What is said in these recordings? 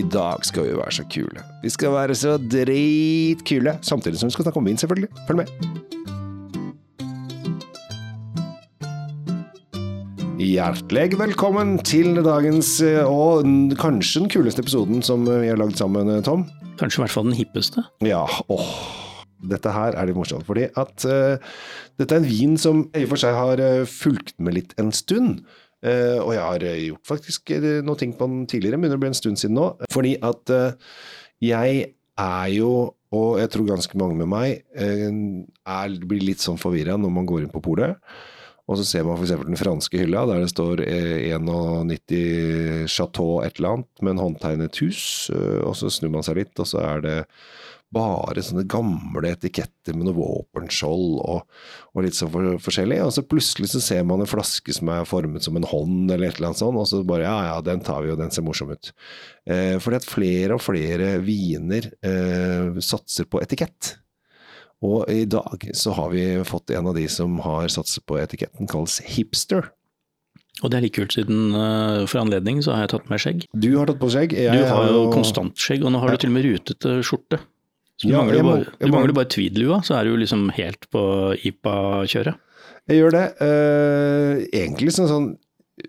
I dag skal vi være så kule. Vi skal være så dritkule, samtidig som vi skal snakke om vin, selvfølgelig. Følg med. Hjertelig velkommen til dagens eh, og kanskje den kuleste episoden som vi har lagd sammen, eh, Tom. Kanskje i hvert fall den hippeste. Ja, åh. Dette her er litt morsomt, fordi at uh, dette er en vin som i og for seg har fulgt med litt en stund. Eh, og jeg har eh, gjort faktisk eh, noe ting på den tidligere, begynner å bli en stund siden nå. Fordi at uh, jeg er jo, og jeg tror ganske mange med meg, uh, er, blir litt sånn forvirra når man går inn på polet. Og så ser man f.eks. den franske hylla, der det står eh, 91 Chateau et eller annet, med en håndtegnet hus. Og så snur man seg litt, og så er det bare sånne gamle etiketter med noe våpenskjold og, og litt sånn for, forskjellig. Og så plutselig så ser man en flaske som er formet som en hånd, eller et eller annet sånt, og så bare ja, ja, den tar vi, og den ser morsom ut. Eh, fordi at flere og flere viner eh, satser på etikett. Og i dag så har vi fått en av de som har satset på etiketten, kalles hipster. Og det er litt kult, siden uh, for anledning så har jeg tatt med skjegg. Du har tatt på skjegg. Jeg Du har jo konstant skjegg, og nå har du til og med rutete skjorte. Så du, Ja, mangler, må- bare, du mangler bare tweedlua, så er du liksom helt på IPA-kjøret. Jeg gjør det. Uh, egentlig sånn, sånn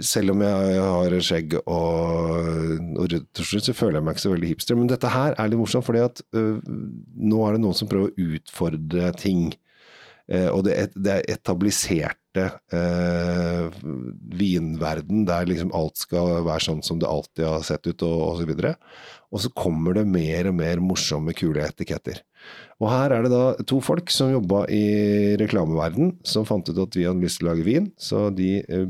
Selv om jeg har skjegg og, og rødt så føler jeg meg ikke så veldig hipster. Men dette her er litt morsomt, fordi at uh, nå er det noen som prøver å utfordre ting. Uh, og det, det er etabliserte eh, vinverden der liksom alt skal være sånn som det alltid har sett ut, og, og så videre. Og så kommer det mer og mer morsomme, kule etiketter. Og her er det da to folk som jobba i reklameverden, som fant ut at vi hadde lyst til å lage vin, så de eh,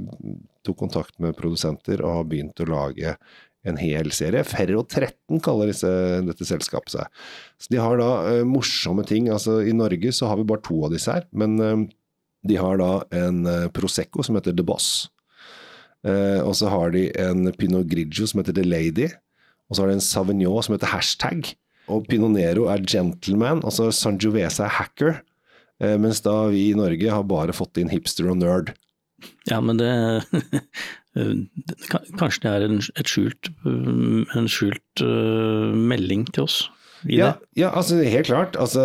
tok kontakt med produsenter og har begynt å lage en hel serie. Ferro 13 kaller disse, dette selskapet seg. Så de har da eh, morsomme ting. Altså I Norge så har vi bare to av disse her, men eh, de har da en eh, Prosecco som heter The Boss. Eh, og så har de en Pinot Grigio som heter The Lady. Og så har de en Savignon som heter Hashtag. Og Pinot Nero er Gentleman, altså så Sangiovese er Hacker. Eh, mens da vi i Norge har bare fått inn hipster og nerd. Ja, men det Kanskje det er en, skjult, um, en skjult melding til oss i Ja, det? ja, altså helt klart. Altså,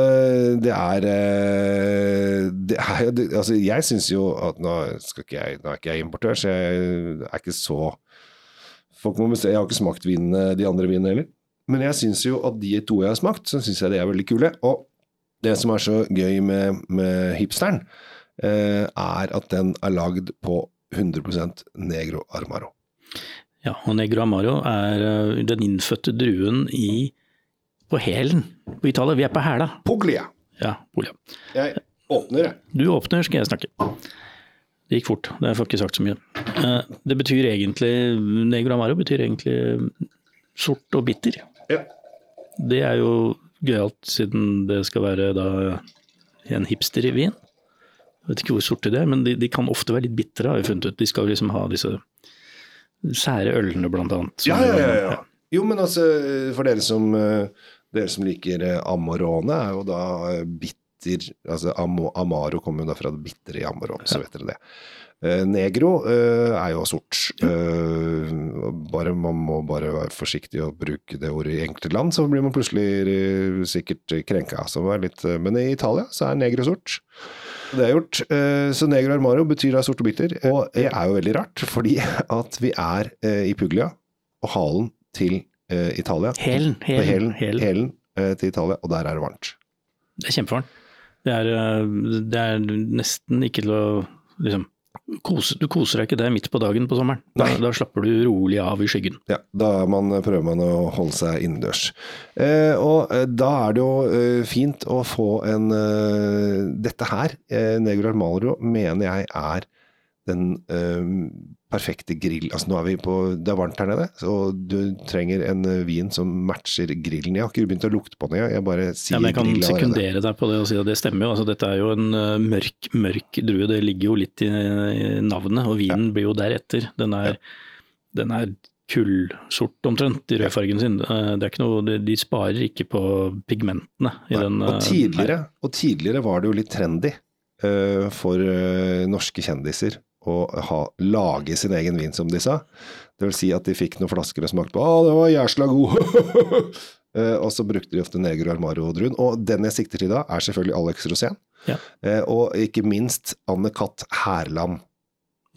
det er, eh, det er altså, Jeg syns jo at nå, ikke jeg, nå er ikke jeg importør, så jeg er ikke så Folk må bestemme, Jeg har ikke smakt vinene, de andre vinene heller. Men jeg syns jo at de to jeg har smakt, så syns jeg de er veldig kule. Og det som er så gøy med, med hipsteren, eh, er at den er lagd på 100% negro armaro. Ja, og Negro Amaro er uh, den innfødte druen i, på hælen på Italia. Vi er på hæla. Puglia. Ja, Puglia. Jeg åpner, jeg. Du åpner, skal jeg snakke. Det gikk fort, det får ikke sagt så mye. Eh, Det betyr egentlig, Negro Amaro betyr egentlig sort og bitter. Ja. Det er jo gøyalt, siden det skal være da en hipster i vin. Jeg vet ikke hvor sorte de er, men de, de kan ofte være litt bitre, har vi funnet ut. De skal liksom ha disse sære ølene, blant annet. Ja, ja, ja, ja. Jo, men altså, for dere som, eh, dere som liker eh, Amorone, er jo da eh, bitter altså Amaro kommer jo da fra det bitre i Amarone, så vet dere det. Eh, Negro er jo sort. Bare, man må bare være forsiktig og bruke det ordet i enkelte land, så blir man plutselig sikkert krenka. Så litt, men i Italia så er negro sort. Det er gjort. Så negro armaro betyr da sort og bitter. Og det er jo veldig rart, fordi at vi er i Puglia, og halen til eh, Italia. Hælen, hælen, eh, til Italia, og der er det varmt. Det er kjempevarmt. Det er, øh, det er nesten ikke til å liksom kose, Du koser deg ikke der midt på dagen på sommeren. Da, da slapper du rolig av i skyggen. Ja, da man, prøver man å holde seg innendørs. Eh, og eh, da er det jo eh, fint å få en eh, Dette her, eh, Negro Armalro, mener jeg er den eh, perfekte grill. Altså nå er vi på Det er varmt her nede, så du trenger en eh, vin som matcher grillen. Jeg har ikke begynt å lukte på den, jeg, bare sier Ja, jeg kan grill sekundere deg på det og si at det stemmer jo. Altså, dette er jo en øh, mørk, mørk drue. Det ligger jo litt i, navnet, og vinen blir jo deretter. Den er, den er kullsort omtrent i rødfargen sin. Eh, Det er ikke noe, de- de sparer ikke på pigmentene i Nei, den. og, tidligere, og tidligere var det jo litt trendy eh, for eh, norske kjendiser å ha, lage sin egen vin, som de sa. Det vil si at de fikk noen flasker og smakte på 'Å, det var jæsla god'. Uh, og så brukte de ofte Negro Armaro-druen. Og den jeg sikter til da, er selvfølgelig Alex Rosén. Ja. Uh, og ikke minst Anne Katt Hærland.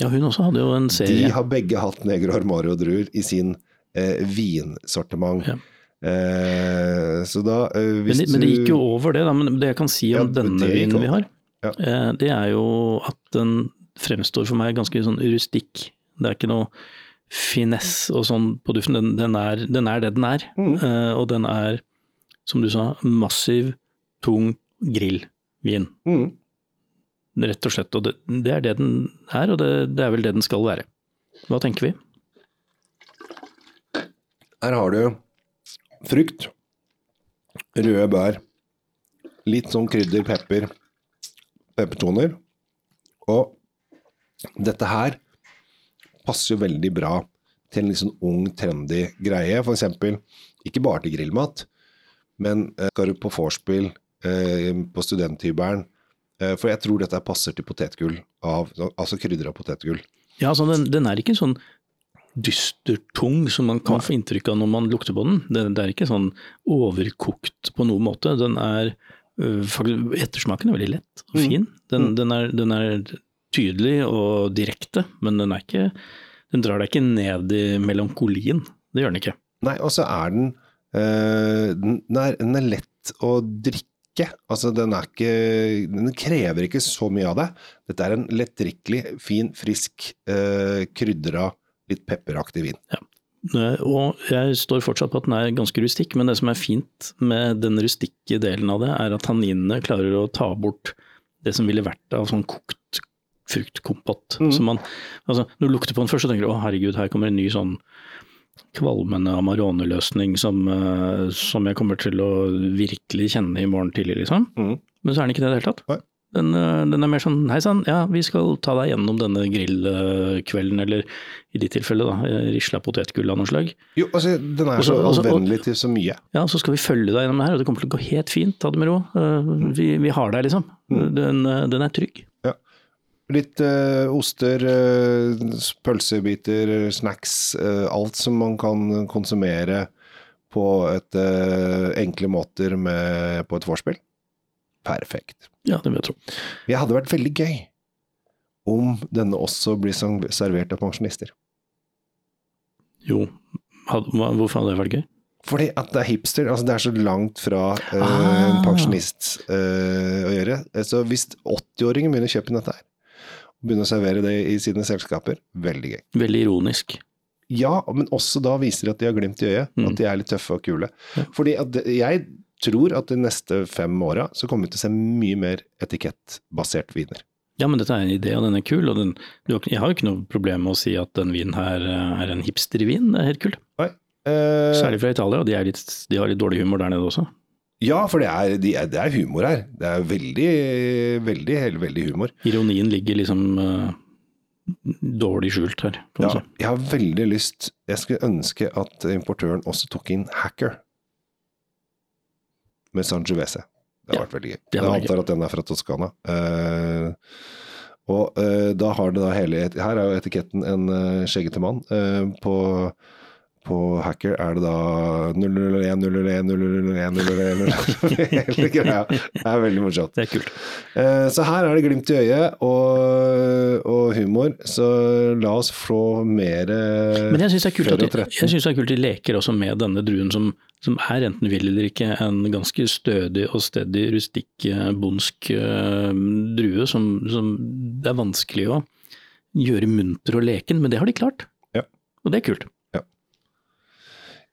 Ja, hun også hadde jo en serie. De har begge hatt Negro Armaro-druer i sin uh, vinsortiment. Ja. Så da Men, hvis det- men det gikk jo over det, da. Men det jeg kan si om Ja, denne vinen vi har, Ja. det er jo at den fremstår for meg ganske sånn rustikk. Det er ikke noe finesse og sånn på duften. Den, den, er, den er det den er. Mm. Uh, og den er, som du sa, massiv, tung grillvin. Mm. Rett og slett. Og det, det er det den er, og det, det er vel det den skal være. Hva tenker vi? Her har du frukt, røde bær, litt sånn krydder, pepper, peppertoner. Og dette her passer jo veldig bra til en litt sånn ung, trendy greie. Eksempel, ikke bare til grillmat, men eh, skal du på vorspiel, eh, på studenthybelen, eh, for jeg tror dette passer til potetgull, av, altså krydder av potetgull. Ja, altså den, den er ikke sånn dystertung som man kan få inntrykk av når man lukter på den. Det, det er ikke sånn overkokt på noen måte. Den er øh, faktisk, Ettersmaken er veldig lett og Mm. fin. Den, Mm. den, er, den er tydelig og direkte, men den ikke Den drar deg ikke ned i melankolien. Det gjør den ikke. Nei, og så er den øh, den, er, den er lett å drikke. Altså, den er ikke Den krever ikke så mye av deg. Dette er en lettdrikkelig, fin, frisk, øh, krydra, litt pepperaktig vin. Ja. Og jeg står fortsatt på at den er ganske rustikk, men det som er fint med den rustikke delen av det, er at tanninene klarer å ta bort det som ville vært av sånn kokt fruktkompott. Mm. Så man, altså, når du lukter på den først, så tenker du å herregud, her kommer en ny sånn kvalmende Amarone-løsning som, uh, som jeg kommer til å virkelig kjenne i morgen tidlig, liksom. Mm. Men så er den ikke det i det hele tatt. Nei. Den, eh, den er mer sånn hei sann, ja vi skal ta deg gjennom denne grillkvelden, eller i ditt tilfelle da, eh, risla potetgull av noe slag. Jo, altså, den er Også- så anvendelig til så mye. Ja, så skal vi følge deg gjennom det her, og det kommer til å gå helt fint, ta det med ro. Vi, vi har deg liksom. Mm. Den, den er trygg. Litt uh, oster, uh, pølsebiter, snacks, Uh, alt som man kan konsumere på et, enkle måter med, på et vorspiel. Perfekt. Ja, det vil jeg tro. Det hadde vært veldig gøy om denne også blir servert av pensjonister. Jo, hvorfor hadde det vært gøy? Fordi at det er hipster, altså det er så langt fra eh, Ah. en pensjonist eh, å gjøre. Så hvis 80-åringer begynner å kjøpe dette her, og begynner å servere det i sine selskaper, veldig gøy. Veldig ironisk. Ja, men også da viser de at de har glimt i øyet, Mm. at de er litt tøffe og kule. Ja. Fordi jeg tror at de neste fem åra så kommer vi til å se mye mer etikettbasert viner. Ja, men dette er en idé, og den er kul. Og den, du jeg har jo ikke noe problem med å si at den vinen her eh, er en hipstervin. Det er helt kult. Eh, Særlig fra Italia, og de, er de har litt dårlig humor der nede også. Ja, for det er, de er, det er humor her. Det er veldig, veldig, veldig, humor. Ironien ligger liksom uh, dårlig skjult her, Ja, si. jeg har veldig lyst Jeg skulle ønske at importøren også tok inn Hacker med Sangiovese. Det hadde Ja, vært veldig gøy. Jeg antar at den er fra Toskana. Uh, og uh, da har det da hele Her er jo etiketten en skjeggete mann. På, på Hacker er det da 001, 001, 001, 001 Hele greia. Det er veldig morsomt. Det er kult. Eh, Så her er det glimt i øyet og, og humor, så la oss få mer Men jeg syns det det er kult de leker også med denne druen som, som er enten vil eller ikke en ganske stødig og steady, rustikk, eh, bondsk eh, drue som, som det er vanskelig å gjøre munter og leken, men det har de klart. Ja. Og det er kult.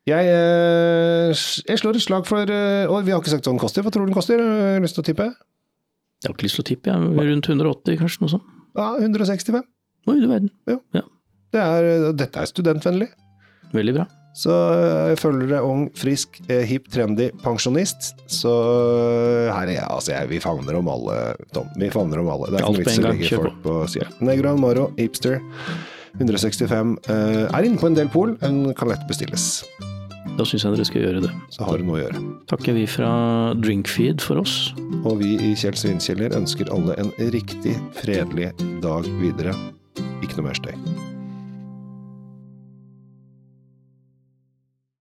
Jeg, eh, jeg slår et slag for eh, Og vi har ikke sagt hva den koster. Hva tror du den koster? Har du lyst til å tippe? Jeg har ikke lyst til å tippe, jeg. rundt 180 kanskje, noe sånt. Ja, 165. Oi, du verden. Det er, dette er studentvennlig. Veldig bra. Så eh, jeg føler deg ung, frisk, hip, hipp, trendy pensjonist. Så eh, her er jeg, altså jeg, vi favner om alle, Tom. Vi favner om alle. Det er ikke noe vits i å legge folk på sida. Negro Moro, hipster. 165. eh, er inne på en del pol. En kan lett bestilles. Da syns jeg dere skal gjøre det. Så har du noe å gjøre. Takker vi fra Drinkfeed for oss. Og vi i Kjell Svinkjeller ønsker alle en riktig fredelig dag videre. ikke noe mer støy.